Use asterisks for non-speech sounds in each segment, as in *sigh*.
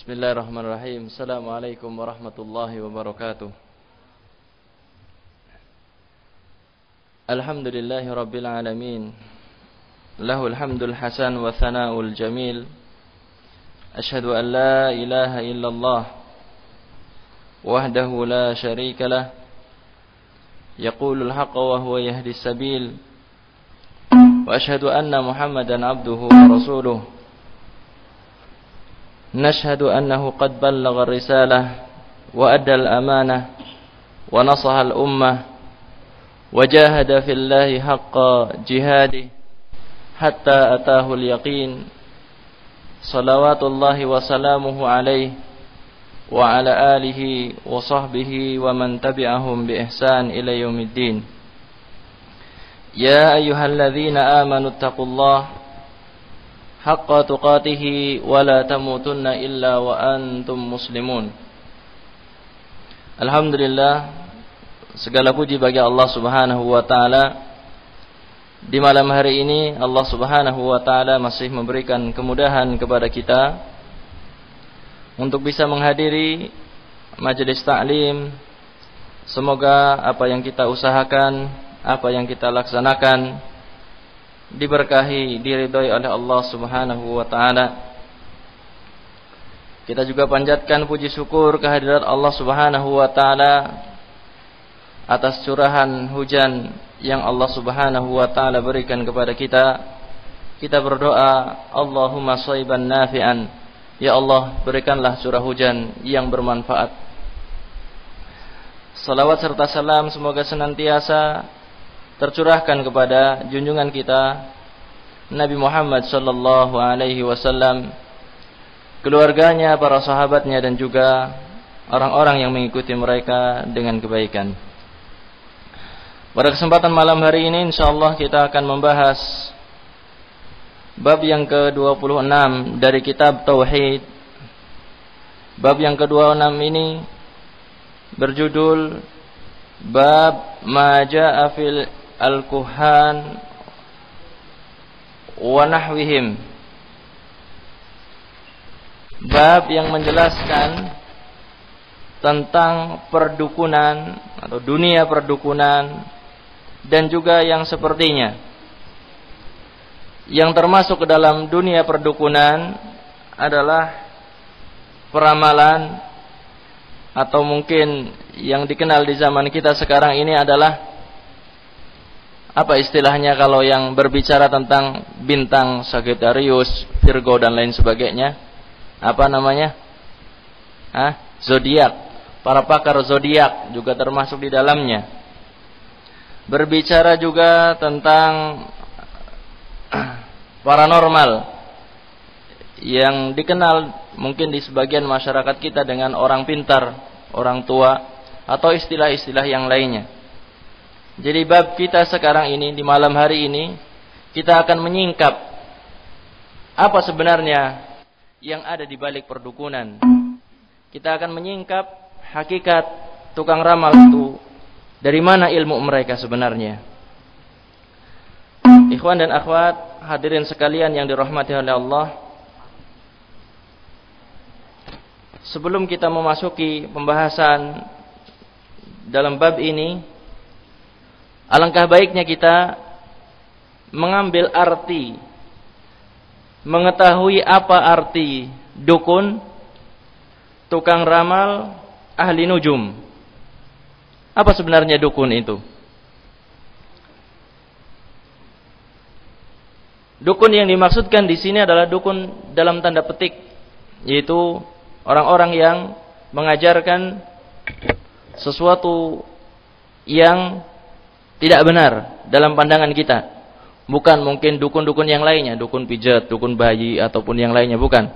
Bismillahirrahmanirrahim. Assalamualaikum warahmatullahi wabarakatuh. Alhamdulillahi rabbil alamin. Lahul hamdul hasan wa thanaul jamil. Ashhadu an la ilaha illallah wahdahu la sharika lah. Yaqulul haqqa wa huwa yahdi sabil. Wa ashhadu anna Muhammadan abduhu wa rasuluhu. نشهد أنه قد بلغ الرسالة وأدى الأمانة ونصح الأمة وجاهد في الله حق جهاده حتى أتاه اليقين صلوات الله وسلامه عليه وعلى آله وصحبه ومن تبعهم بإحسان إلى يوم الدين. يا أيها الذين آمنوا اتقوا الله haqqa tuqatih, wa la tamutunna illa wa antum muslimun. Alhamdulillah segala puji bagi Allah Subhanahu wa taala di malam hari ini Allah Subhanahu wa taala masih memberikan kemudahan kepada kita untuk bisa menghadiri majelis taklim. Semoga apa yang kita usahakan, apa yang kita laksanakan diberkahi, diridhoi oleh Allah Subhanahu wa taala. Kita juga panjatkan puji syukur kehadirat Allah Subhanahu wa taala atas curahan hujan yang Allah Subhanahu wa taala berikan kepada kita. Kita berdoa, Allahumma shayban nafi'an. Ya Allah, berikanlah curah hujan yang bermanfaat. Salawat serta salam semoga senantiasa tercurahkan kepada junjungan kita Nabi Muhammad sallallahu alaihi wasallam keluarganya, para sahabatnya dan juga orang-orang yang mengikuti mereka dengan kebaikan. Pada kesempatan malam hari ini insyaallah kita akan membahas bab yang ke-26 dari kitab Tauhid. Bab yang ke-26 ini berjudul Bab ma fil al-kuhan wa nahwihim. Bab yang menjelaskan tentang perdukunan atau dunia perdukunan dan juga yang sepertinya. Yang termasuk ke dalam dunia perdukunan adalah peramalan atau mungkin yang dikenal di zaman kita sekarang ini adalah apa istilahnya kalau yang berbicara tentang bintang Sagittarius, Virgo dan lain sebagainya? Apa namanya? Hah? Zodiak. Para pakar zodiak juga termasuk di dalamnya. Berbicara juga tentang *clears throat* paranormal yang dikenal mungkin di sebagian masyarakat kita dengan orang pintar, orang tua atau istilah-istilah yang lainnya. Jadi bab kita sekarang ini di malam hari ini kita akan menyingkap apa sebenarnya yang ada di balik perdukunan. Kita akan menyingkap hakikat tukang ramal itu dari mana ilmu mereka sebenarnya. Ikhwan dan akhwat, hadirin sekalian yang dirahmati oleh Allah. Sebelum kita memasuki pembahasan dalam bab ini, Alangkah baiknya kita mengambil arti mengetahui apa arti dukun, tukang ramal, ahli nujum. Apa sebenarnya dukun itu? Dukun yang dimaksudkan di sini adalah dukun dalam tanda petik, yaitu orang-orang yang mengajarkan sesuatu yang tidak benar dalam pandangan kita. Bukan mungkin dukun-dukun yang lainnya, dukun pijat, dukun bayi ataupun yang lainnya, bukan.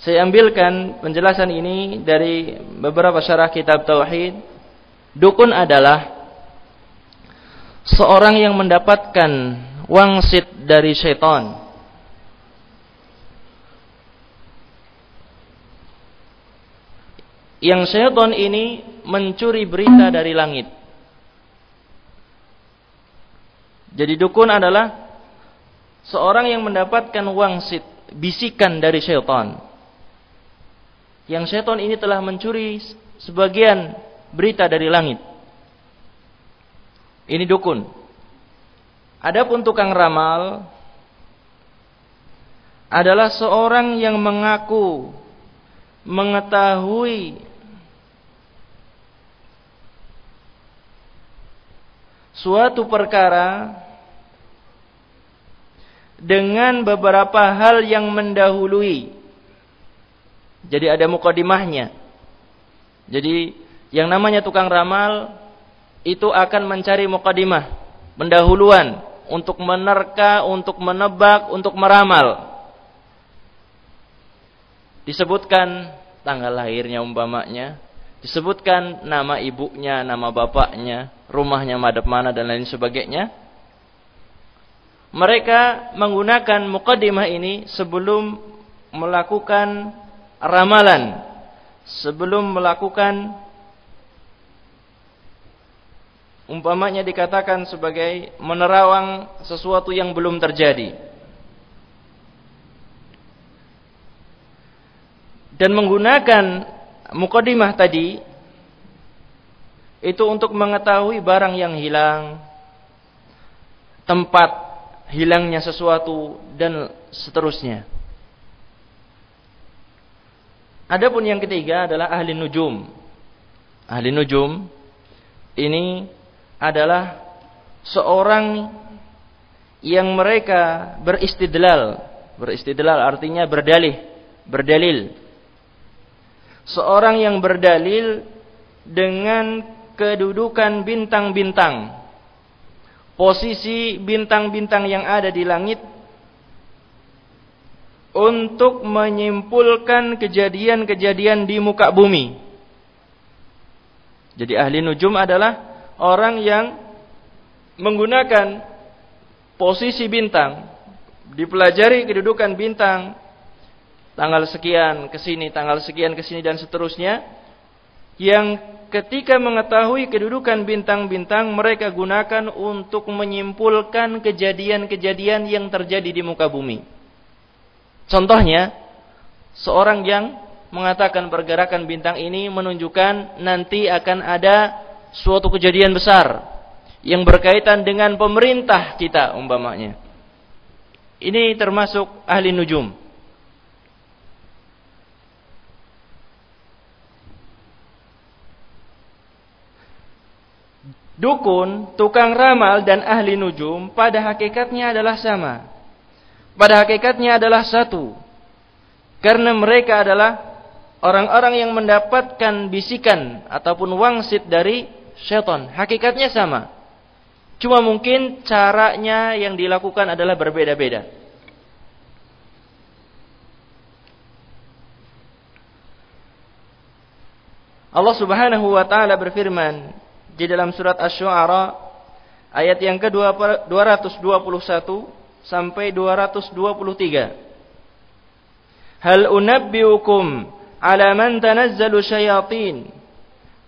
Saya ambilkan penjelasan ini dari beberapa syarah kitab tauhid. Dukun adalah seorang yang mendapatkan wangsit dari syaitan yang syaitan ini mencuri berita dari langit. Jadi dukun adalah seorang yang mendapatkan wangsit, bisikan dari syaitan. Yang syaitan ini telah mencuri sebagian berita dari langit. Ini dukun. Adapun tukang ramal adalah seorang yang mengaku mengetahui suatu perkara dengan beberapa hal yang mendahului. Jadi ada mukadimahnya. Jadi yang namanya tukang ramal itu akan mencari mukadimah, pendahuluan untuk menerka, untuk menebak, untuk meramal. Disebutkan tanggal lahirnya umpamanya, disebutkan nama ibunya, nama bapaknya, rumahnya madep mana dan lain sebagainya. Mereka menggunakan mukaddimah ini sebelum melakukan ramalan, sebelum melakukan umpamanya dikatakan sebagai menerawang sesuatu yang belum terjadi. Dan menggunakan mukadimah tadi itu untuk mengetahui barang yang hilang, tempat hilangnya sesuatu dan seterusnya. Adapun yang ketiga adalah ahli nujum. Ahli nujum ini adalah seorang yang mereka beristidlal. Beristidlal artinya berdalih, berdalil seorang yang berdalil dengan kedudukan bintang-bintang. Posisi bintang-bintang yang ada di langit untuk menyimpulkan kejadian-kejadian di muka bumi. Jadi ahli nujum adalah orang yang menggunakan posisi bintang, dipelajari kedudukan bintang tanggal sekian ke sini, tanggal sekian ke sini dan seterusnya yang ketika mengetahui kedudukan bintang-bintang mereka gunakan untuk menyimpulkan kejadian-kejadian yang terjadi di muka bumi. Contohnya, seorang yang mengatakan pergerakan bintang ini menunjukkan nanti akan ada suatu kejadian besar yang berkaitan dengan pemerintah kita umpamanya. Ini termasuk ahli nujum. Dukun, tukang ramal dan ahli nujum pada hakikatnya adalah sama. Pada hakikatnya adalah satu. Karena mereka adalah orang-orang yang mendapatkan bisikan ataupun wangsit dari syaitan. Hakikatnya sama. Cuma mungkin caranya yang dilakukan adalah berbeda-beda. Allah Subhanahu wa taala berfirman, di dalam surat Asy-Syu'ara ayat yang ke-221 sampai 223. Hal unabbiukum ala man tanazzalu syayatin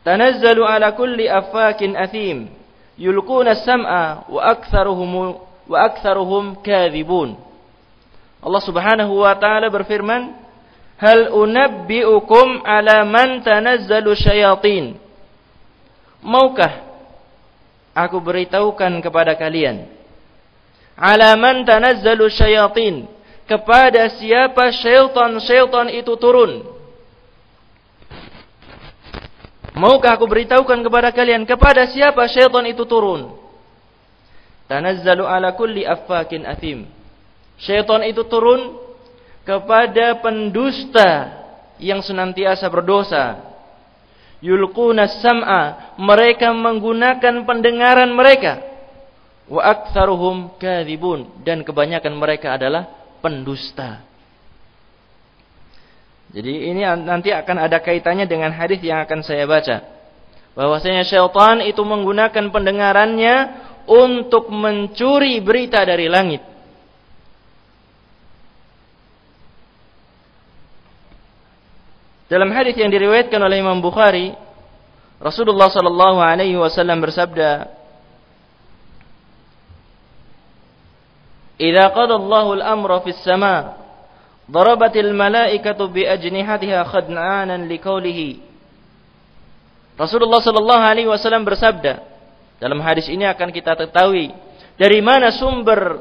tanazzalu ala kulli affakin athim yulquna as-sam'a wa aktharuhum wa aktharuhum kadhibun. Allah Subhanahu wa taala berfirman, "Hal unabbiukum ala man tanazzalu syayatin?" Maukah aku beritahukan kepada kalian? Alaman tanazzalu syayatin. Kepada siapa syaitan-syaitan itu turun? Maukah aku beritahukan kepada kalian? Kepada siapa syaitan itu turun? Tanazzalu ala kulli affakin athim. Syaitan itu turun kepada pendusta yang senantiasa berdosa yulquna sam'a mereka menggunakan pendengaran mereka. Wa aktsaruhum kadzibun dan kebanyakan mereka adalah pendusta. Jadi ini nanti akan ada kaitannya dengan hadis yang akan saya baca. Bahwasanya syaitan itu menggunakan pendengarannya untuk mencuri berita dari langit Dalam hadis yang diriwayatkan oleh Imam Bukhari, Rasulullah sallallahu alaihi wasallam bersabda, idza qada Allahu al-amra fis sama darabatil malaikatu bi ajnihatiha khad'anan liqaulihi Rasulullah sallallahu alaihi wasallam bersabda dalam hadis ini akan kita ketahui dari mana sumber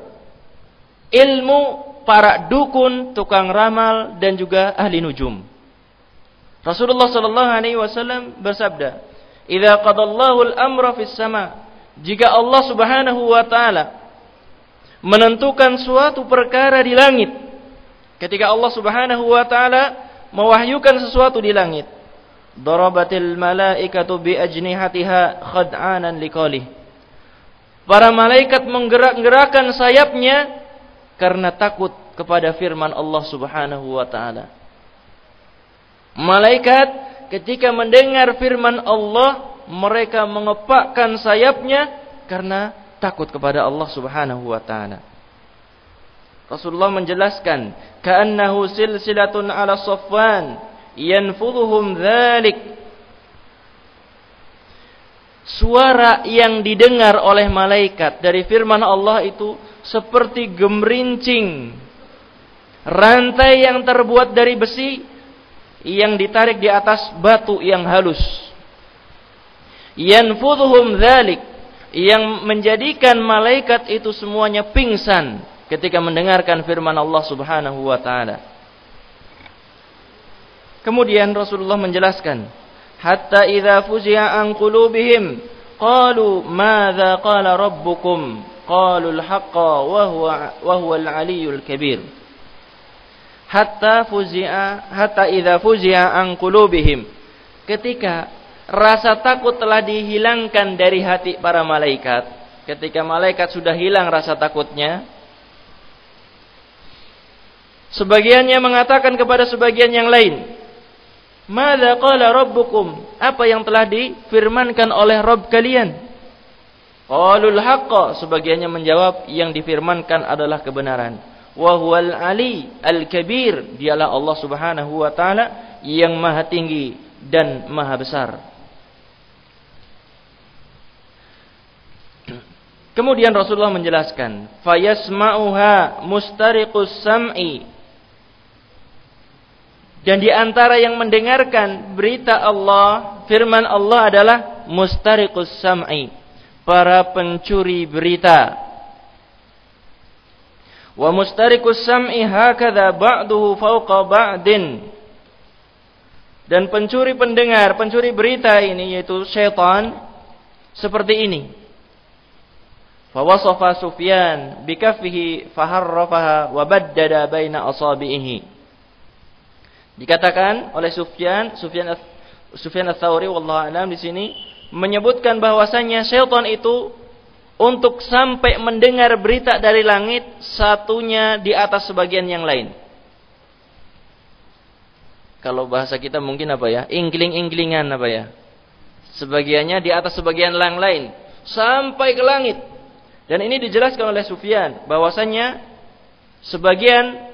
ilmu para dukun, tukang ramal dan juga ahli nujum. Rasulullah sallallahu alaihi wasallam bersabda, "Idza qadallahu al-amra fis sama" Jika Allah Subhanahu wa taala menentukan suatu perkara di langit, ketika Allah Subhanahu wa taala mewahyukan sesuatu di langit, darabatil malaikatu bi ajnihatiha khad'anan liqalih. Para malaikat menggerak-gerakkan sayapnya karena takut kepada firman Allah Subhanahu wa taala. Malaikat ketika mendengar firman Allah mereka mengepakkan sayapnya karena takut kepada Allah Subhanahu wa taala. Rasulullah menjelaskan, "Ka'annahu silsilatun 'ala Safwan yanfudhuhum dzalik." Suara yang didengar oleh malaikat dari firman Allah itu seperti gemerincing rantai yang terbuat dari besi yang ditarik di atas batu yang halus yanfudhuhum dzalik yang menjadikan malaikat itu semuanya pingsan ketika mendengarkan firman Allah Subhanahu wa taala. Kemudian Rasulullah menjelaskan, hatta idza fuzi'a an qulubihim qalu madza qala rabbukum qalu al-haqqa wa huwa wa huwa al-aliyyul kabir. Hatta fuzi'a hatta idza fuzi'a an qulubihim ketika rasa takut telah dihilangkan dari hati para malaikat. Ketika malaikat sudah hilang rasa takutnya, sebagiannya mengatakan kepada sebagian yang lain, "Mada qala rabbukum?" Apa yang telah difirmankan oleh Rabb kalian? Qalul haqqa, sebagiannya menjawab yang difirmankan adalah kebenaran. Wa huwal ali al-kabir, dialah Allah Subhanahu wa taala yang maha tinggi dan maha besar. *clears throat* Kemudian Rasulullah menjelaskan, fayasma'uha mustariqus sam'i. Dan di antara yang mendengarkan berita Allah, firman Allah adalah mustariqus sam'i, para pencuri berita. Wa mustariqus sam'i hakadha ba'duhu fawqa ba'din. Dan pencuri pendengar, pencuri berita ini yaitu syaitan seperti ini Fawasafa Sufyan bikaffihi faharrafaha wa baddada baina asabihi. Dikatakan oleh Sufyan, Sufyan Sufyan Ats-Tsauri wallahu alam di sini menyebutkan bahwasanya syaitan itu untuk sampai mendengar berita dari langit satunya di atas sebagian yang lain. Kalau bahasa kita mungkin apa ya? Ingkling-ingklingan apa ya? Sebagiannya di atas sebagian yang lain sampai ke langit dan ini dijelaskan oleh Sufyan bahwasanya sebagian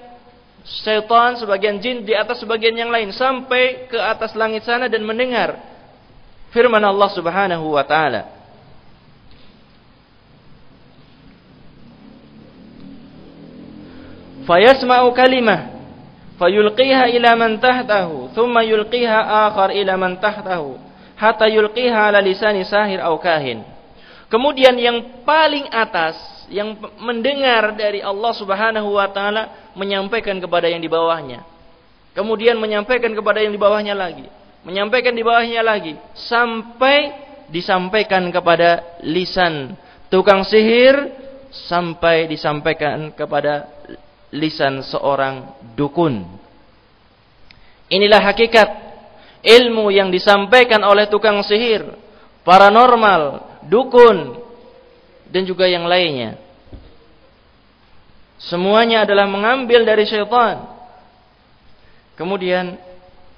setan, sebagian jin di atas sebagian yang lain sampai ke atas langit sana dan mendengar firman Allah Subhanahu wa taala. Fayasma'u kalimah fayulqiha ila man tahtahu thumma yulqiha akhar ila man tahtahu hatta yulqiha ala lisani sahir aw kahin. Kemudian yang paling atas yang mendengar dari Allah Subhanahu wa taala menyampaikan kepada yang di bawahnya. Kemudian menyampaikan kepada yang di bawahnya lagi, menyampaikan di bawahnya lagi sampai disampaikan kepada lisan tukang sihir sampai disampaikan kepada lisan seorang dukun. Inilah hakikat ilmu yang disampaikan oleh tukang sihir, paranormal, dukun, dan juga yang lainnya. Semuanya adalah mengambil dari syaitan. Kemudian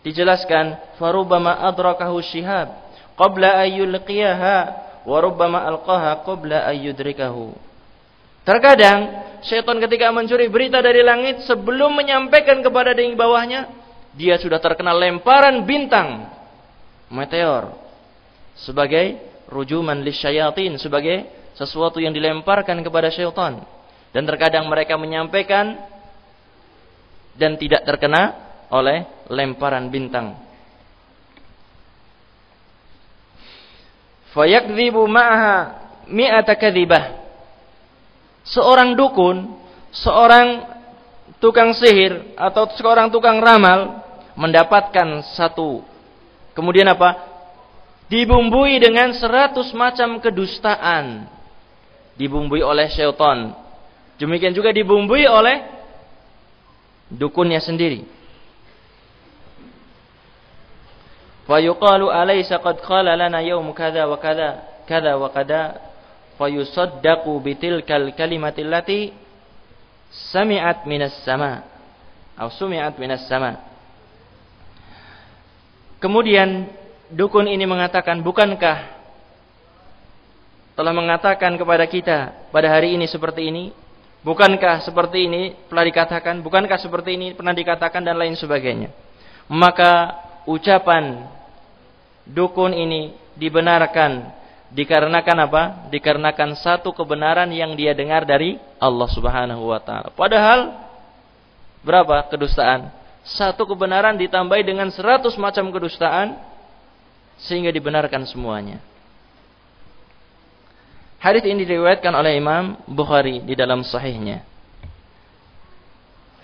dijelaskan farubama adrakahu syihab qabla ayyulqiyaha wa rubbama alqaha qabla ayyudrikahu. Terkadang syaitan ketika mencuri berita dari langit sebelum menyampaikan kepada di bawahnya, dia sudah terkena lemparan bintang meteor sebagai rujuman lisyayatin sebagai sesuatu yang dilemparkan kepada syaitan. Dan terkadang mereka menyampaikan dan tidak terkena oleh lemparan bintang. Fayakdzibu ma'aha mi'ata kadzibah. Seorang dukun, seorang tukang sihir atau seorang tukang ramal mendapatkan satu kemudian apa? Dibumbui dengan seratus macam kedustaan. Dibumbui oleh syaitan. Demikian juga dibumbui oleh dukunnya sendiri. Fayuqalu alaysa qad qala lana yawm kadha wa kadha kadha wa kadha fayusaddaqu bitilkal kalimati allati sami'at minas sama atau sumi'at minas sama. Kemudian dukun ini mengatakan, bukankah telah mengatakan kepada kita pada hari ini seperti ini? Bukankah seperti ini telah dikatakan? Bukankah seperti ini pernah dikatakan dan lain sebagainya? Maka ucapan dukun ini dibenarkan dikarenakan apa? Dikarenakan satu kebenaran yang dia dengar dari Allah Subhanahu wa taala. Padahal berapa kedustaan? Satu kebenaran ditambahi dengan seratus macam kedustaan sehingga dibenarkan semuanya. Hadis ini diriwayatkan oleh Imam Bukhari di dalam sahihnya.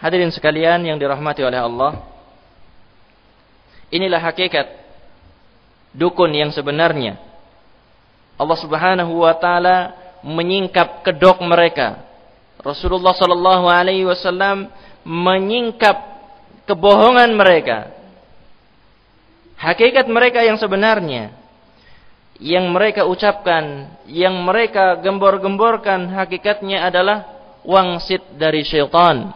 Hadirin sekalian yang dirahmati oleh Allah, inilah hakikat dukun yang sebenarnya. Allah Subhanahu wa taala menyingkap kedok mereka. Rasulullah sallallahu alaihi wasallam menyingkap kebohongan mereka. Hakikat mereka yang sebenarnya yang mereka ucapkan yang mereka gembor-gemborkan hakikatnya adalah wangsit dari syaitan.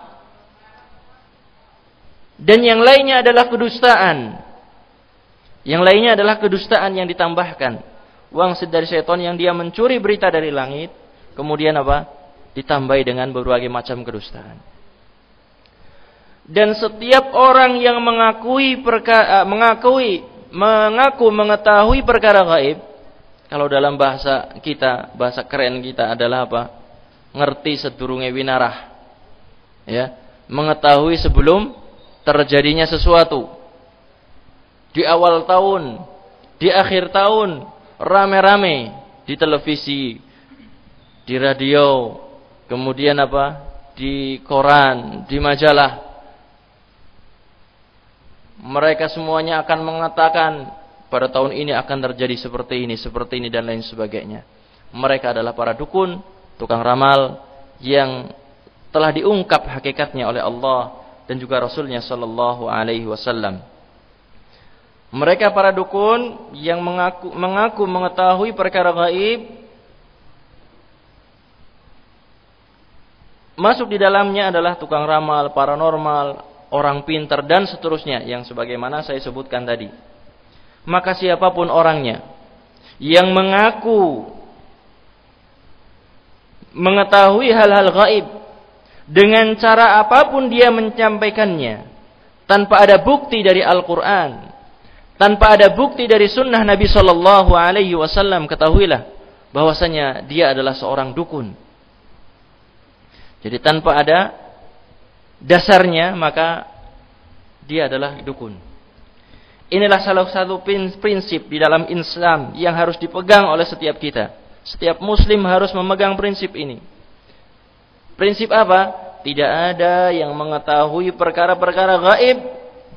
Dan yang lainnya adalah kedustaan. Yang lainnya adalah kedustaan yang ditambahkan wangsit dari syaitan yang dia mencuri berita dari langit kemudian apa? Ditambahi dengan berbagai macam kedustaan. Dan setiap orang yang mengakui perkara, eh, mengakui mengaku mengetahui perkara gaib kalau dalam bahasa kita bahasa keren kita adalah apa? Ngerti sedurunge winarah. Ya mengetahui sebelum terjadinya sesuatu. Di awal tahun di akhir tahun rame-rame di televisi di radio kemudian apa di koran di majalah mereka semuanya akan mengatakan pada tahun ini akan terjadi seperti ini, seperti ini dan lain sebagainya. Mereka adalah para dukun, tukang ramal yang telah diungkap hakikatnya oleh Allah dan juga Rasulnya Shallallahu Alaihi Wasallam. Mereka para dukun yang mengaku, mengaku mengetahui perkara gaib masuk di dalamnya adalah tukang ramal, paranormal, orang pintar dan seterusnya yang sebagaimana saya sebutkan tadi. Maka siapa pun orangnya yang mengaku mengetahui hal-hal gaib dengan cara apa pun dia menyampaikannya tanpa ada bukti dari Al-Qur'an, tanpa ada bukti dari sunnah Nabi Shallallahu alaihi wasallam, ketahuilah bahwasanya dia adalah seorang dukun. Jadi tanpa ada dasarnya maka dia adalah dukun. Inilah salah satu prinsip di dalam Islam yang harus dipegang oleh setiap kita. Setiap muslim harus memegang prinsip ini. Prinsip apa? Tidak ada yang mengetahui perkara-perkara gaib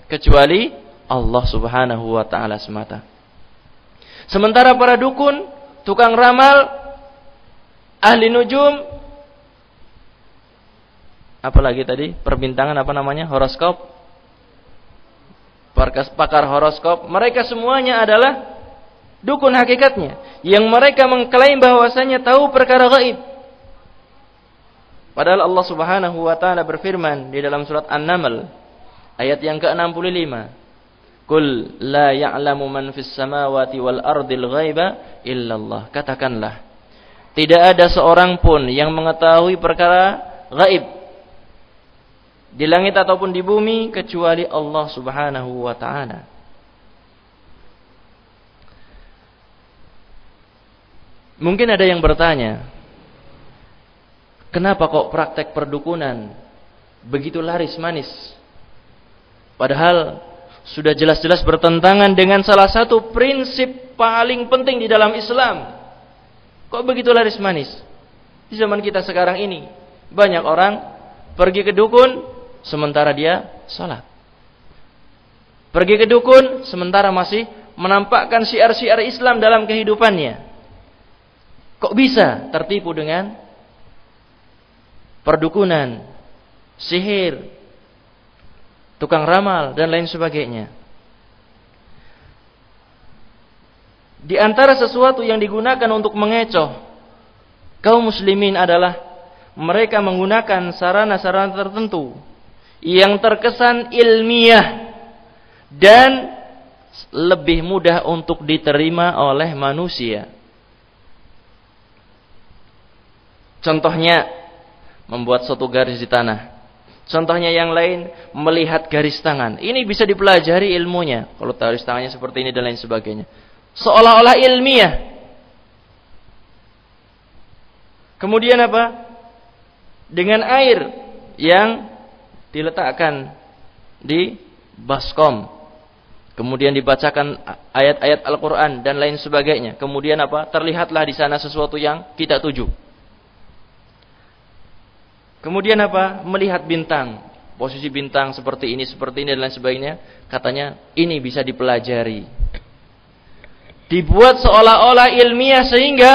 kecuali Allah Subhanahu wa taala semata. Sementara para dukun, tukang ramal, ahli nujum, apalagi tadi perbintangan apa namanya horoskop pakar horoskop mereka semuanya adalah dukun hakikatnya. Yang mereka mengklaim bahwasanya tahu perkara gaib. Padahal Allah Subhanahu wa taala berfirman di dalam surat An-Naml ayat yang ke-65 Kul la ya'lamu man fis samawati wal ardil ghaiba illallah. Katakanlah, tidak ada seorang pun yang mengetahui perkara gaib di langit ataupun di bumi kecuali Allah Subhanahu wa taala. Mungkin ada yang bertanya, Kenapa kok praktek perdukunan begitu laris manis? Padahal sudah jelas-jelas bertentangan dengan salah satu prinsip paling penting di dalam Islam. Kok begitu laris manis? Di zaman kita sekarang ini, banyak orang pergi ke dukun sementara dia sholat. Pergi ke dukun sementara masih menampakkan syiar-syiar Islam dalam kehidupannya. Kok bisa tertipu dengan perdukunan, sihir, tukang ramal dan lain sebagainya. Di antara sesuatu yang digunakan untuk mengecoh kaum muslimin adalah mereka menggunakan sarana-sarana tertentu yang terkesan ilmiah dan lebih mudah untuk diterima oleh manusia. Contohnya membuat suatu garis di tanah. Contohnya yang lain melihat garis tangan. Ini bisa dipelajari ilmunya. Kalau garis tangannya seperti ini dan lain sebagainya. Seolah-olah ilmiah. Kemudian apa? Dengan air yang diletakkan di baskom. Kemudian dibacakan ayat-ayat Al-Quran dan lain sebagainya. Kemudian apa? Terlihatlah di sana sesuatu yang kita tuju. Kemudian apa? Melihat bintang. Posisi bintang seperti ini, seperti ini dan lain sebagainya. Katanya ini bisa dipelajari. Dibuat seolah-olah ilmiah sehingga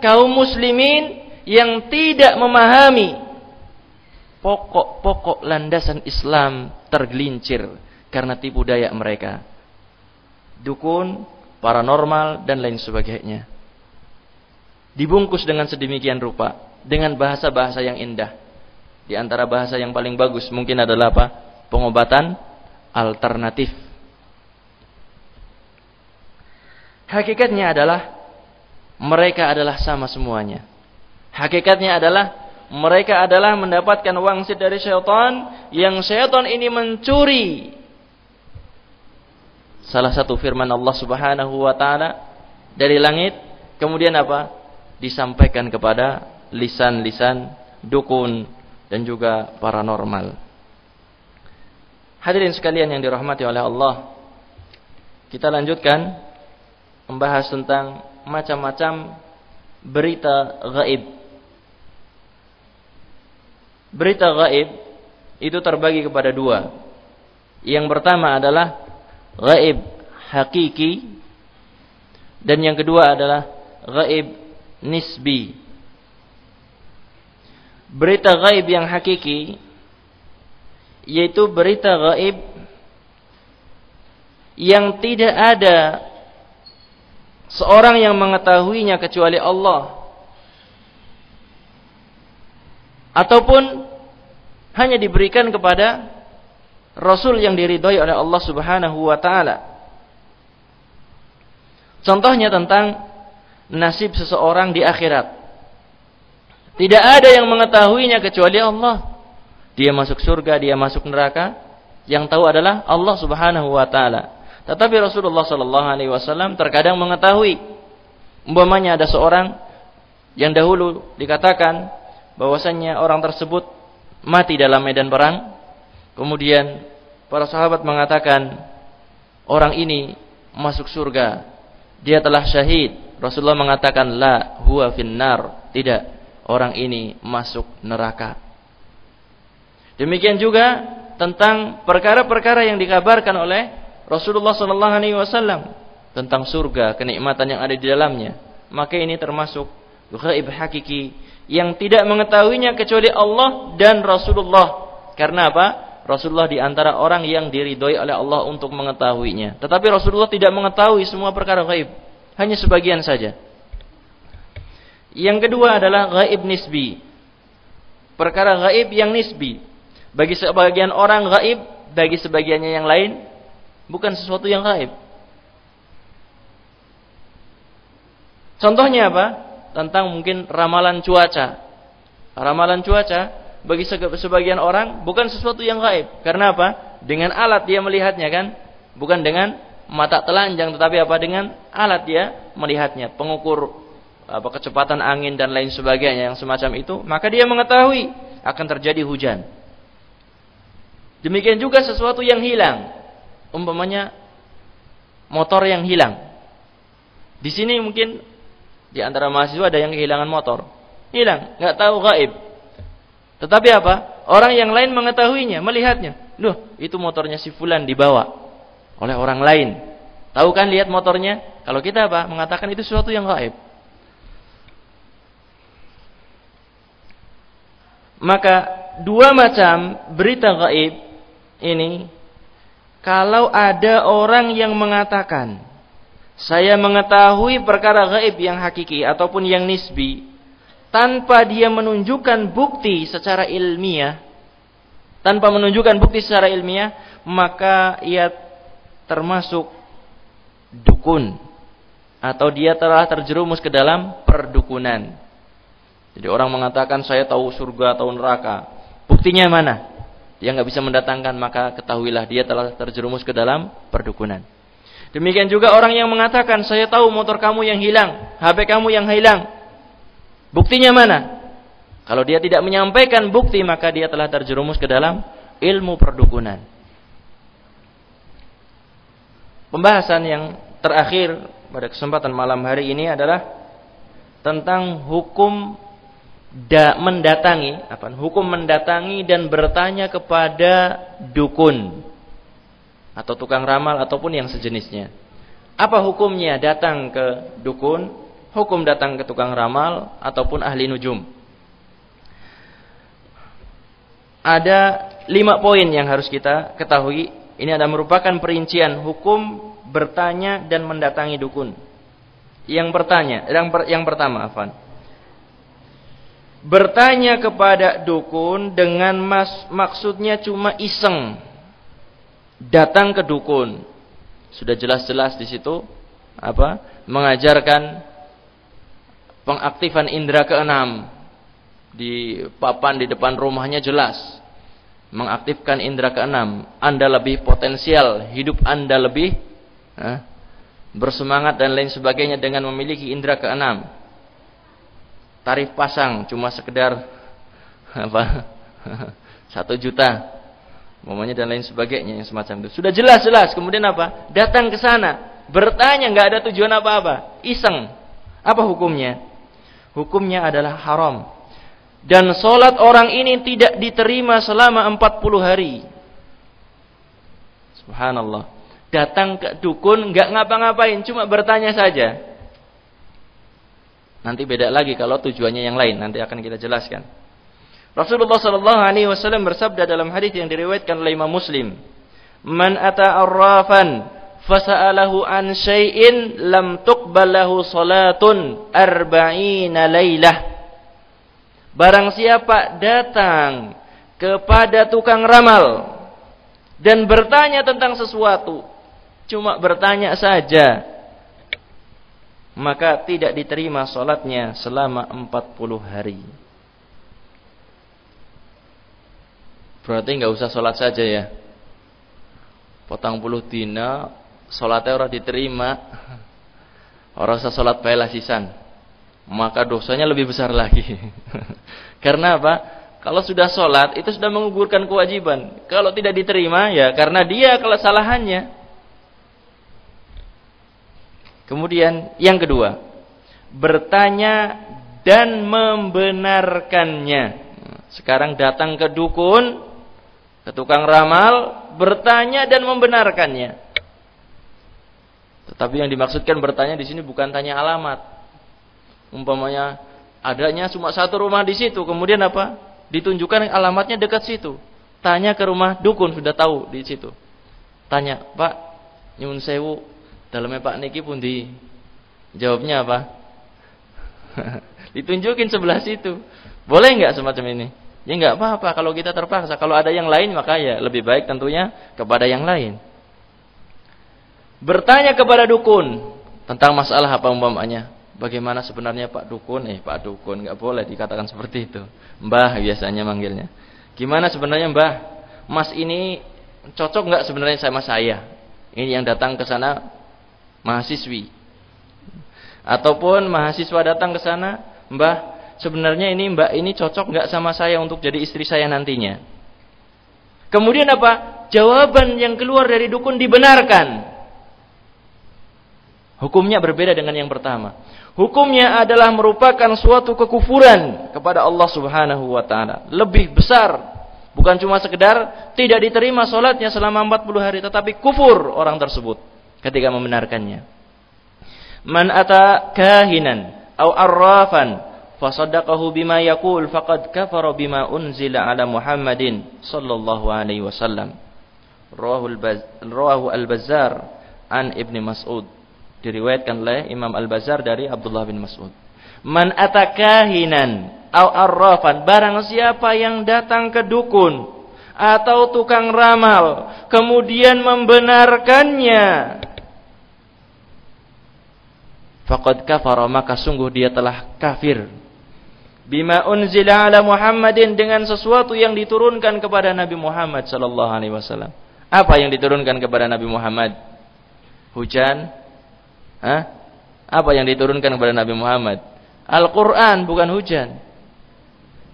kaum muslimin yang tidak memahami pokok-pokok landasan Islam tergelincir karena tipu daya mereka. Dukun, paranormal dan lain sebagainya. Dibungkus dengan sedemikian rupa dengan bahasa-bahasa yang indah di antara bahasa yang paling bagus mungkin adalah apa? Pengobatan alternatif. Hakikatnya adalah mereka adalah sama semuanya. Hakikatnya adalah mereka adalah mendapatkan wangsit dari syaitan yang syaitan ini mencuri salah satu firman Allah Subhanahu wa taala dari langit kemudian apa disampaikan kepada lisan-lisan dukun dan juga paranormal. Hadirin sekalian yang dirahmati oleh Allah, kita lanjutkan membahas tentang macam-macam berita gaib. Berita gaib itu terbagi kepada dua. Yang pertama adalah gaib hakiki dan yang kedua adalah gaib nisbi berita gaib yang hakiki yaitu berita gaib yang tidak ada seorang yang mengetahuinya kecuali Allah ataupun hanya diberikan kepada rasul yang diridhoi oleh Allah Subhanahu wa taala. Contohnya tentang nasib seseorang di akhirat. Tidak ada yang mengetahuinya kecuali Allah. Dia masuk surga, dia masuk neraka. Yang tahu adalah Allah Subhanahu wa taala. Tetapi Rasulullah sallallahu alaihi wasallam terkadang mengetahui umpamanya ada seorang yang dahulu dikatakan bahwasannya orang tersebut mati dalam medan perang. Kemudian para sahabat mengatakan orang ini masuk surga. Dia telah syahid. Rasulullah mengatakan la huwa finnar. Tidak orang ini masuk neraka. Demikian juga tentang perkara-perkara yang dikabarkan oleh Rasulullah sallallahu alaihi wasallam tentang surga, kenikmatan yang ada di dalamnya. Maka ini termasuk ghaib hakiki yang tidak mengetahuinya kecuali Allah dan Rasulullah. Karena apa? Rasulullah di antara orang yang diridhoi oleh Allah untuk mengetahuinya. Tetapi Rasulullah tidak mengetahui semua perkara gaib, hanya sebagian saja. Yang kedua adalah gaib nisbi. Perkara gaib yang nisbi. Bagi sebagian orang gaib, bagi sebagiannya yang lain bukan sesuatu yang gaib. Contohnya apa? Tentang mungkin ramalan cuaca. Ramalan cuaca bagi sebagian orang bukan sesuatu yang gaib. Karena apa? Dengan alat dia melihatnya kan, bukan dengan mata telanjang tetapi apa dengan alat dia melihatnya, pengukur apa kecepatan angin dan lain sebagainya yang semacam itu, maka dia mengetahui akan terjadi hujan. Demikian juga sesuatu yang hilang. Umpamanya motor yang hilang. Di sini mungkin di antara mahasiswa ada yang kehilangan motor. Hilang, nggak tahu gaib. Tetapi apa? Orang yang lain mengetahuinya, melihatnya. Loh, itu motornya si fulan dibawa oleh orang lain. Tahu kan lihat motornya? Kalau kita apa? Mengatakan itu sesuatu yang gaib. Maka dua macam berita gaib ini kalau ada orang yang mengatakan saya mengetahui perkara gaib yang hakiki ataupun yang nisbi tanpa dia menunjukkan bukti secara ilmiah tanpa menunjukkan bukti secara ilmiah maka ia termasuk dukun atau dia telah terjerumus ke dalam perdukunan. Jadi orang mengatakan saya tahu surga atau neraka. Buktinya mana? Dia nggak bisa mendatangkan maka ketahuilah dia telah terjerumus ke dalam perdukunan. Demikian juga orang yang mengatakan saya tahu motor kamu yang hilang, HP kamu yang hilang. Buktinya mana? Kalau dia tidak menyampaikan bukti maka dia telah terjerumus ke dalam ilmu perdukunan. Pembahasan yang terakhir pada kesempatan malam hari ini adalah tentang hukum da mendatangi apa hukum mendatangi dan bertanya kepada dukun atau tukang ramal ataupun yang sejenisnya. Apa hukumnya datang ke dukun, hukum datang ke tukang ramal ataupun ahli nujum? Ada lima poin yang harus kita ketahui. Ini ada merupakan perincian hukum bertanya dan mendatangi dukun. Yang bertanya, yang, per, yang pertama, Afan. Bertanya kepada dukun dengan mas, maksudnya cuma iseng. Datang ke dukun. Sudah jelas-jelas di situ apa? Mengajarkan pengaktifan indera keenam di papan di depan rumahnya jelas mengaktifkan indera keenam Anda lebih potensial hidup Anda lebih bersemangat dan lain sebagainya dengan memiliki indera keenam. Tarif pasang cuma sekedar apa? *laughs* Satu juta, momennya dan lain sebagainya yang semacam itu. Sudah jelas-jelas. Kemudian apa? Datang ke sana, bertanya nggak ada tujuan apa-apa, iseng. Apa hukumnya? Hukumnya adalah haram. Dan solat orang ini tidak diterima selama 40 hari. Subhanallah datang ke dukun nggak ngapa-ngapain, cuma bertanya saja. Nanti beda lagi kalau tujuannya yang lain, nanti akan kita jelaskan. Rasulullah sallallahu alaihi wasallam bersabda dalam hadis yang diriwayatkan oleh Imam Muslim, "Man ata arrafan fasa'alahu an syai'in lam tuqbal lahu salatun arba'ina lailah." Barang siapa datang kepada tukang ramal dan bertanya tentang sesuatu cuma bertanya saja maka tidak diterima solatnya selama 40 hari. Berarti nggak usah solat saja ya? Potang puluh dina solatnya orang diterima. Orang usah solat baiklah sisan. Maka dosanya lebih besar lagi. *laughs* Karena apa? Kalau sudah sholat itu sudah menggugurkan kewajiban. Kalau tidak diterima ya karena dia kesalahannya. Kemudian yang kedua, bertanya dan membenarkannya. Sekarang datang ke dukun, ke tukang ramal, bertanya dan membenarkannya. Tetapi yang dimaksudkan bertanya di sini bukan tanya alamat. Umpamanya adanya cuma satu rumah di situ, kemudian apa? Ditunjukkan alamatnya dekat situ. Tanya ke rumah dukun sudah tahu di situ. Tanya, Pak, nyun sewu, Dalamnya Pak Niki pun di jawabnya apa? *laughs* Ditunjukin sebelah situ. Boleh nggak semacam ini? Ya nggak apa-apa kalau kita terpaksa. Kalau ada yang lain maka ya lebih baik tentunya kepada yang lain. Bertanya kepada dukun tentang masalah apa umpamanya. Bagaimana sebenarnya Pak Dukun? Eh Pak Dukun nggak boleh dikatakan seperti itu. Mbah biasanya manggilnya. Gimana sebenarnya Mbah? Mas ini cocok nggak sebenarnya sama saya? Ini yang datang ke sana mahasiswi. Ataupun mahasiswa datang ke sana, Mbah, sebenarnya ini Mbak ini cocok nggak sama saya untuk jadi istri saya nantinya. Kemudian apa? Jawaban yang keluar dari dukun dibenarkan. Hukumnya berbeda dengan yang pertama. Hukumnya adalah merupakan suatu kekufuran kepada Allah Subhanahu wa taala. Lebih besar. Bukan cuma sekedar tidak diterima solatnya selama 40 hari tetapi kufur orang tersebut ketika membenarkannya. Man ata kahinan atau arrafan fasaddaqahu bima yaqul faqad kafara bima unzila ala Muhammadin sallallahu alaihi wasallam. Rawahu al-Bazzar an Ibnu Mas'ud. Diriwayatkan oleh Imam Al-Bazzar dari Abdullah bin Mas'ud. Man ata kahinan atau arrafan barang siapa yang datang ke dukun atau tukang ramal kemudian membenarkannya faqad kafara maka sungguh dia telah kafir bima unzila ala Muhammadin dengan sesuatu yang diturunkan kepada Nabi Muhammad sallallahu alaihi wasallam. Apa yang diturunkan kepada Nabi Muhammad? Hujan? Hah? Apa yang diturunkan kepada Nabi Muhammad? Al-Qur'an bukan hujan.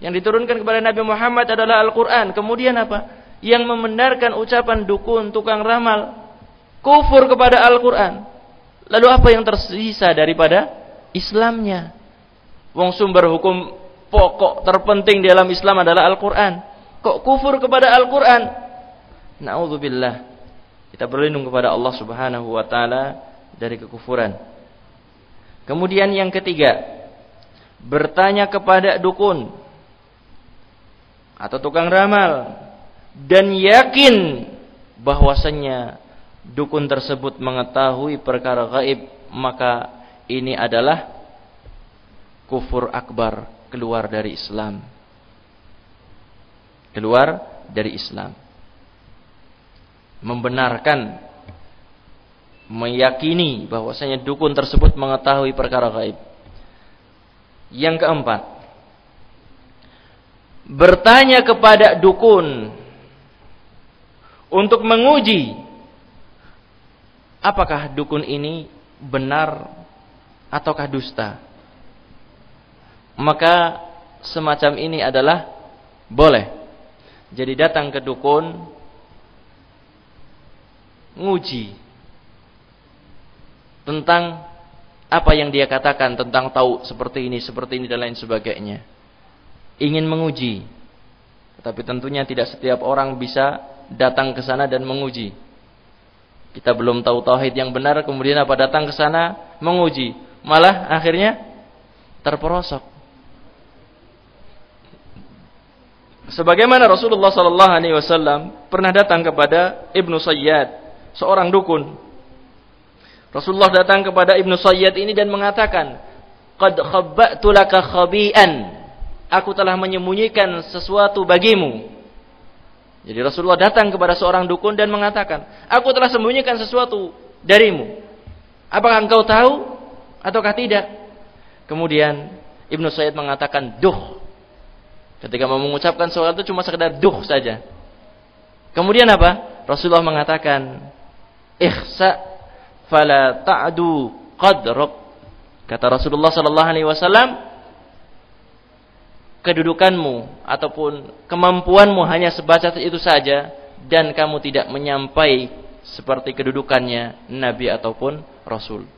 Yang diturunkan kepada Nabi Muhammad adalah Al-Qur'an. Kemudian apa? Yang membenarkan ucapan dukun, tukang ramal, kufur kepada Al-Qur'an. Lalu apa yang tersisa daripada Islamnya? Wong sumber hukum pokok terpenting di dalam Islam adalah Al-Quran. Kok kufur kepada Al-Quran? Na'udzubillah. Kita berlindung kepada Allah subhanahu wa ta'ala dari kekufuran. Kemudian yang ketiga. Bertanya kepada dukun. Atau tukang ramal. Dan yakin bahwasannya dukun tersebut mengetahui perkara gaib maka ini adalah kufur akbar keluar dari Islam. Keluar dari Islam. Membenarkan meyakini bahwasanya dukun tersebut mengetahui perkara gaib. Yang keempat bertanya kepada dukun untuk menguji apakah dukun ini benar ataukah dusta? Maka semacam ini adalah boleh. Jadi datang ke dukun nguji tentang apa yang dia katakan tentang tahu seperti ini, seperti ini dan lain sebagainya. Ingin menguji. Tapi tentunya tidak setiap orang bisa datang ke sana dan menguji. Kita belum tahu tauhid yang benar, kemudian apa datang ke sana menguji, malah akhirnya terperosok. Sebagaimana Rasulullah sallallahu alaihi wasallam pernah datang kepada Ibnu Sayyad, seorang dukun. Rasulullah datang kepada Ibnu Sayyad ini dan mengatakan, "Qad khabba'tu laka khabi'an." Aku telah menyembunyikan sesuatu bagimu jadi Rasulullah datang kepada seorang dukun dan mengatakan, "Aku telah sembunyikan sesuatu darimu. Apakah engkau tahu ataukah tidak?" Kemudian Ibnu Sayyid mengatakan, "Duh." Ketika mau mengucapkan sesuatu cuma sekedar duh saja. Kemudian apa? Rasulullah mengatakan, "Ihsa fala ta'du qadrak." Kata Rasulullah sallallahu alaihi wasallam, kedudukanmu ataupun kemampuanmu hanya sebatas itu saja dan kamu tidak menyampai seperti kedudukannya nabi ataupun rasul.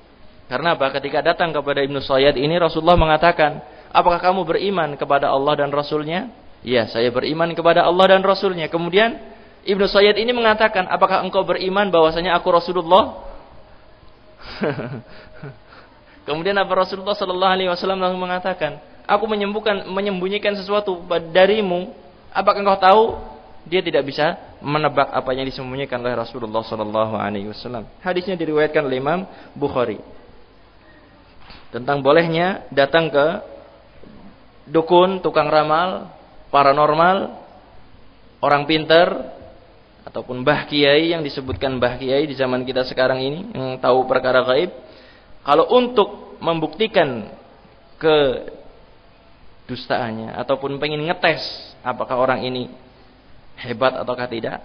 Karena apa? Ketika datang kepada Ibnu Sayyid ini Rasulullah mengatakan, "Apakah kamu beriman kepada Allah dan Rasulnya?" "Ya, saya beriman kepada Allah dan Rasulnya." Kemudian Ibnu Sayyid ini mengatakan, "Apakah engkau beriman bahwasanya aku Rasulullah?" *laughs* Kemudian apa Rasulullah sallallahu alaihi wasallam langsung mengatakan, aku menyembuhkan menyembunyikan sesuatu darimu, apakah engkau tahu? Dia tidak bisa menebak apa yang disembunyikan oleh Rasulullah sallallahu alaihi wasallam. Hadisnya diriwayatkan oleh Imam Bukhari. Tentang bolehnya datang ke dukun, tukang ramal, paranormal, orang pintar ataupun bah kiai yang disebutkan bah kiai di zaman kita sekarang ini yang tahu perkara gaib. Kalau untuk membuktikan ke dustaannya ataupun pengen ngetes apakah orang ini hebat ataukah tidak,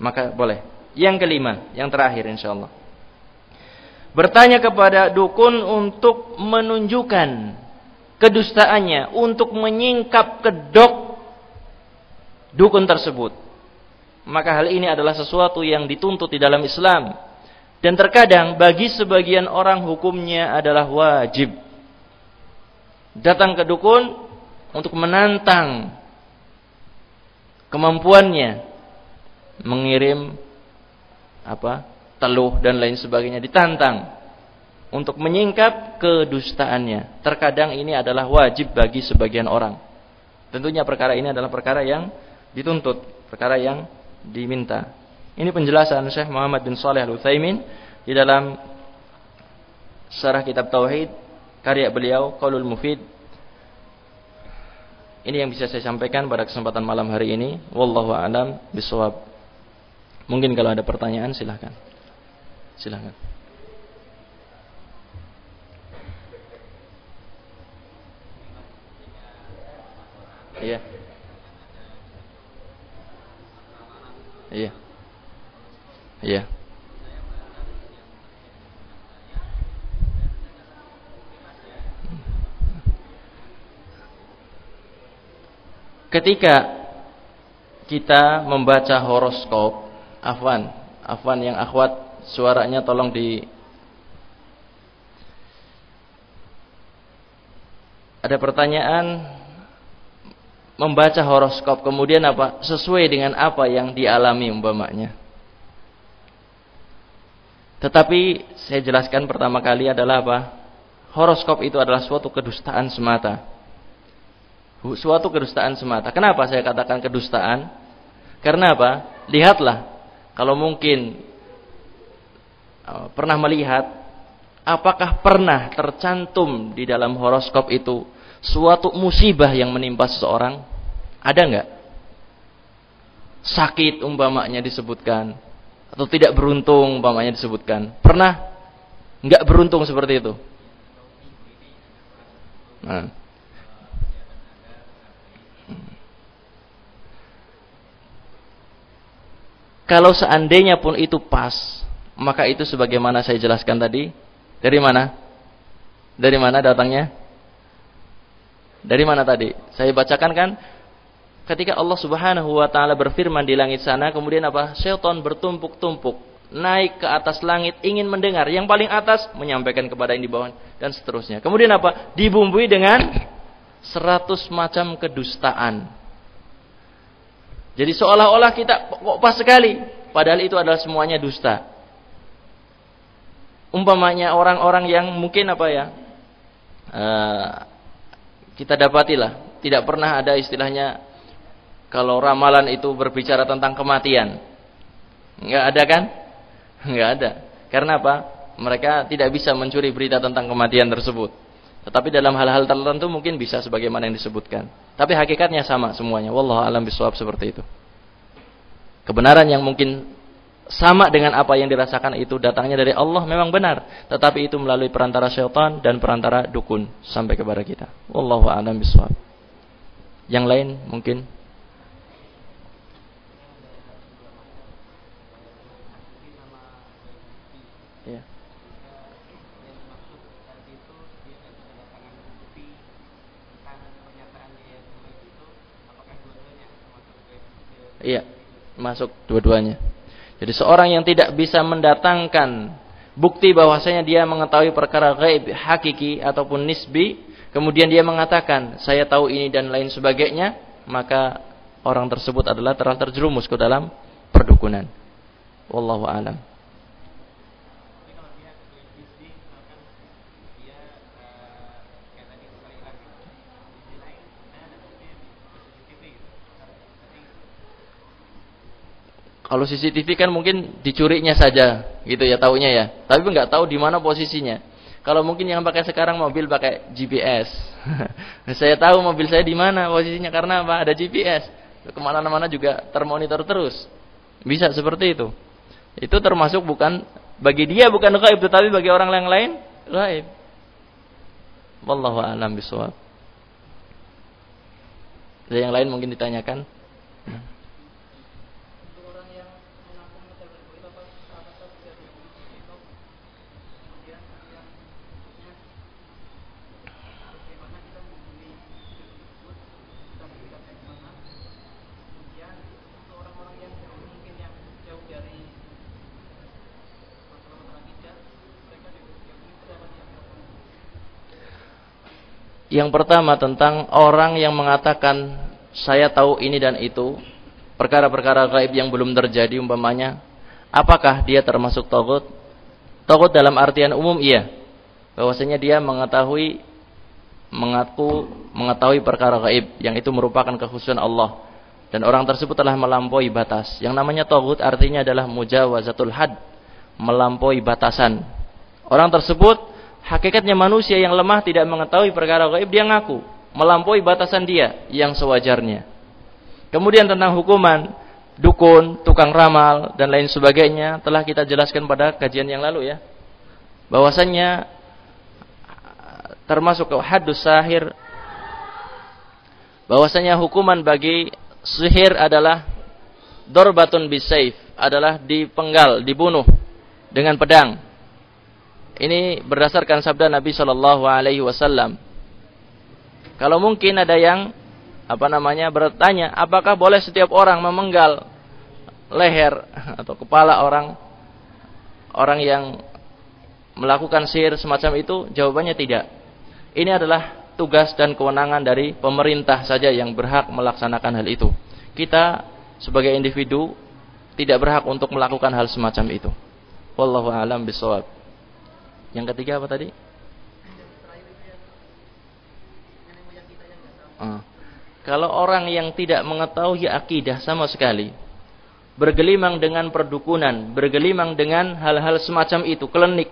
maka boleh. Yang kelima, yang terakhir insyaallah. bertanya kepada dukun untuk menunjukkan kedustaannya, untuk menyingkap kedok dukun tersebut. Maka hal ini adalah sesuatu yang dituntut di dalam Islam. Dan terkadang bagi sebagian orang hukumnya adalah wajib. Datang ke dukun untuk menantang kemampuannya mengirim apa teluh dan lain sebagainya ditantang untuk menyingkap kedustaannya. Terkadang ini adalah wajib bagi sebagian orang. Tentunya perkara ini adalah perkara yang dituntut, perkara yang diminta. Ini penjelasan Syekh Muhammad bin Saleh Al-Utsaimin di dalam syarah kitab Tauhid karya beliau Qaulul Mufid. Ini yang bisa saya sampaikan pada kesempatan malam hari ini. Wallahu a'lam bishawab. Mungkin kalau ada pertanyaan silahkan. Silahkan. Iya. Iya. Iya. Ketika kita membaca horoskop, afwan, afwan yang akhwat suaranya tolong di Ada pertanyaan membaca horoskop kemudian apa sesuai dengan apa yang dialami umpamanya. Tetapi saya jelaskan pertama kali adalah apa? Horoskop itu adalah suatu kedustaan semata. Suatu kedustaan semata. Kenapa saya katakan kedustaan? Karena apa? Lihatlah kalau mungkin uh, pernah melihat apakah pernah tercantum di dalam horoskop itu suatu musibah yang menimpa seseorang? Ada nggak? Sakit umpamanya disebutkan atau tidak beruntung umpamanya disebutkan. Pernah nggak beruntung seperti itu? Nah. Kalau seandainya pun itu pas, maka itu sebagaimana saya jelaskan tadi, dari mana? Dari mana datangnya? Dari mana tadi? Saya bacakan kan ketika Allah Subhanahu wa taala berfirman di langit sana, kemudian apa? Syaitan bertumpuk-tumpuk naik ke atas langit ingin mendengar. Yang paling atas menyampaikan kepada yang di bawah dan seterusnya. Kemudian apa? Dibumbui dengan seratus macam kedustaan. Jadi seolah-olah kita kok pas sekali, padahal itu adalah semuanya dusta. Umpamanya orang-orang yang mungkin apa ya? Uh, kita dapatilah tidak pernah ada istilahnya kalau ramalan itu berbicara tentang kematian. Enggak ada kan? Enggak ada. Karena apa? Mereka tidak bisa mencuri berita tentang kematian tersebut. Tetapi dalam hal-hal tertentu mungkin bisa sebagaimana yang disebutkan. Tapi hakikatnya sama semuanya. Wallahu alam bisawab seperti itu. Kebenaran yang mungkin sama dengan apa yang dirasakan itu datangnya dari Allah memang benar, tetapi itu melalui perantara syaitan dan perantara dukun sampai kepada kita. Wallahu a'lam bishawab. Yang lain mungkin ya. Iya, masuk dua-duanya. Jadi seorang yang tidak bisa mendatangkan bukti bahwasanya dia mengetahui perkara gaib hakiki ataupun nisbi, kemudian dia mengatakan saya tahu ini dan lain sebagainya, maka orang tersebut adalah telah terjerumus ke dalam perdukunan. Wallahu alam. Kalau CCTV kan mungkin dicurinya saja, gitu ya taunya ya. Tapi nggak tahu di mana posisinya. Kalau mungkin yang pakai sekarang mobil pakai GPS. *laughs* saya tahu mobil saya di mana posisinya karena apa? Ada GPS. Ke mana-mana juga termonitor terus. Bisa seperti itu. Itu termasuk bukan bagi dia bukan gaib, tetapi bagi orang yang lain gaib. Wallahu a'lam bishawab. Yang lain mungkin ditanyakan? Yang pertama tentang orang yang mengatakan saya tahu ini dan itu, perkara-perkara gaib yang belum terjadi umpamanya, apakah dia termasuk togut? Togut dalam artian umum iya. Bahwasanya dia mengetahui mengaku mengetahui perkara gaib yang itu merupakan kekhususan Allah dan orang tersebut telah melampaui batas. Yang namanya togut artinya adalah mujawazatul had, melampaui batasan. Orang tersebut hakikatnya manusia yang lemah tidak mengetahui perkara gaib dia ngaku melampaui batasan dia yang sewajarnya. Kemudian tentang hukuman dukun, tukang ramal dan lain sebagainya telah kita jelaskan pada kajian yang lalu ya. Bahwasannya termasuk hadus sahir bahwasanya hukuman bagi sihir adalah dorbatun bisaif adalah dipenggal, dibunuh dengan pedang. Ini berdasarkan sabda Nabi Shallallahu Alaihi Wasallam. Kalau mungkin ada yang apa namanya bertanya, apakah boleh setiap orang memenggal leher atau kepala orang orang yang melakukan sihir semacam itu? Jawabannya tidak. Ini adalah tugas dan kewenangan dari pemerintah saja yang berhak melaksanakan hal itu. Kita sebagai individu tidak berhak untuk melakukan hal semacam itu. Wallahu a'lam bishawab. Yang ketiga apa tadi? Uh. Kalau orang yang tidak mengetahui akidah sama sekali, bergelimang dengan perdukunan, bergelimang dengan hal-hal semacam itu, klinik,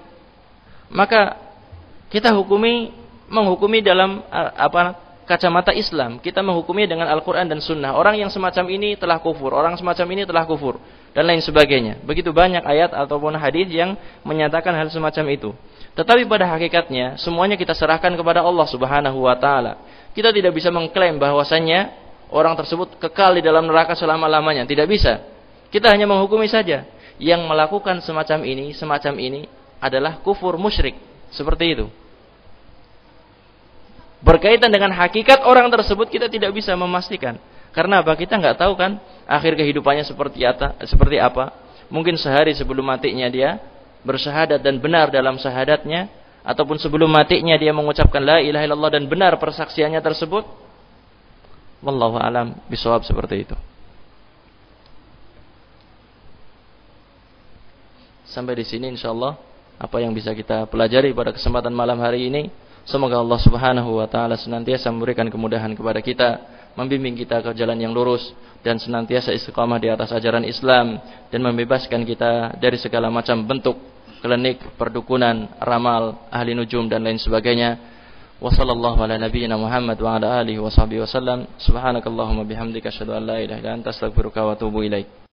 maka kita hukumi menghukumi dalam apa kacamata Islam. Kita menghukumi dengan Al-Quran dan Sunnah. Orang yang semacam ini telah kufur. Orang semacam ini telah kufur. Dan lain sebagainya. Begitu banyak ayat ataupun hadis yang menyatakan hal semacam itu. Tetapi pada hakikatnya, semuanya kita serahkan kepada Allah subhanahu wa ta'ala. Kita tidak bisa mengklaim bahwasannya orang tersebut kekal di dalam neraka selama-lamanya. Tidak bisa. Kita hanya menghukumi saja. Yang melakukan semacam ini, semacam ini adalah kufur musyrik. Seperti itu berkaitan dengan hakikat orang tersebut kita tidak bisa memastikan. Karena apa? Kita nggak tahu kan akhir kehidupannya seperti apa, seperti apa. Mungkin sehari sebelum matinya dia bersyahadat dan benar dalam syahadatnya ataupun sebelum matinya dia mengucapkan la ilaha illallah dan benar persaksiannya tersebut. Wallahu alam bisawab seperti itu. Sampai di sini insyaallah apa yang bisa kita pelajari pada kesempatan malam hari ini Semoga Allah Subhanahu wa taala senantiasa memberikan kemudahan kepada kita, membimbing kita ke jalan yang lurus dan senantiasa istiqamah di atas ajaran Islam dan membebaskan kita dari segala macam bentuk klinik, perdukunan, ramal, ahli nujum dan lain sebagainya. Wassallallahu ala nabiyyina Muhammad wa ala alihi wa sahbihi wasallam. Subhanakallahumma bihamdika asyhadu an la ilaha illa anta astaghfiruka wa atubu ilaik.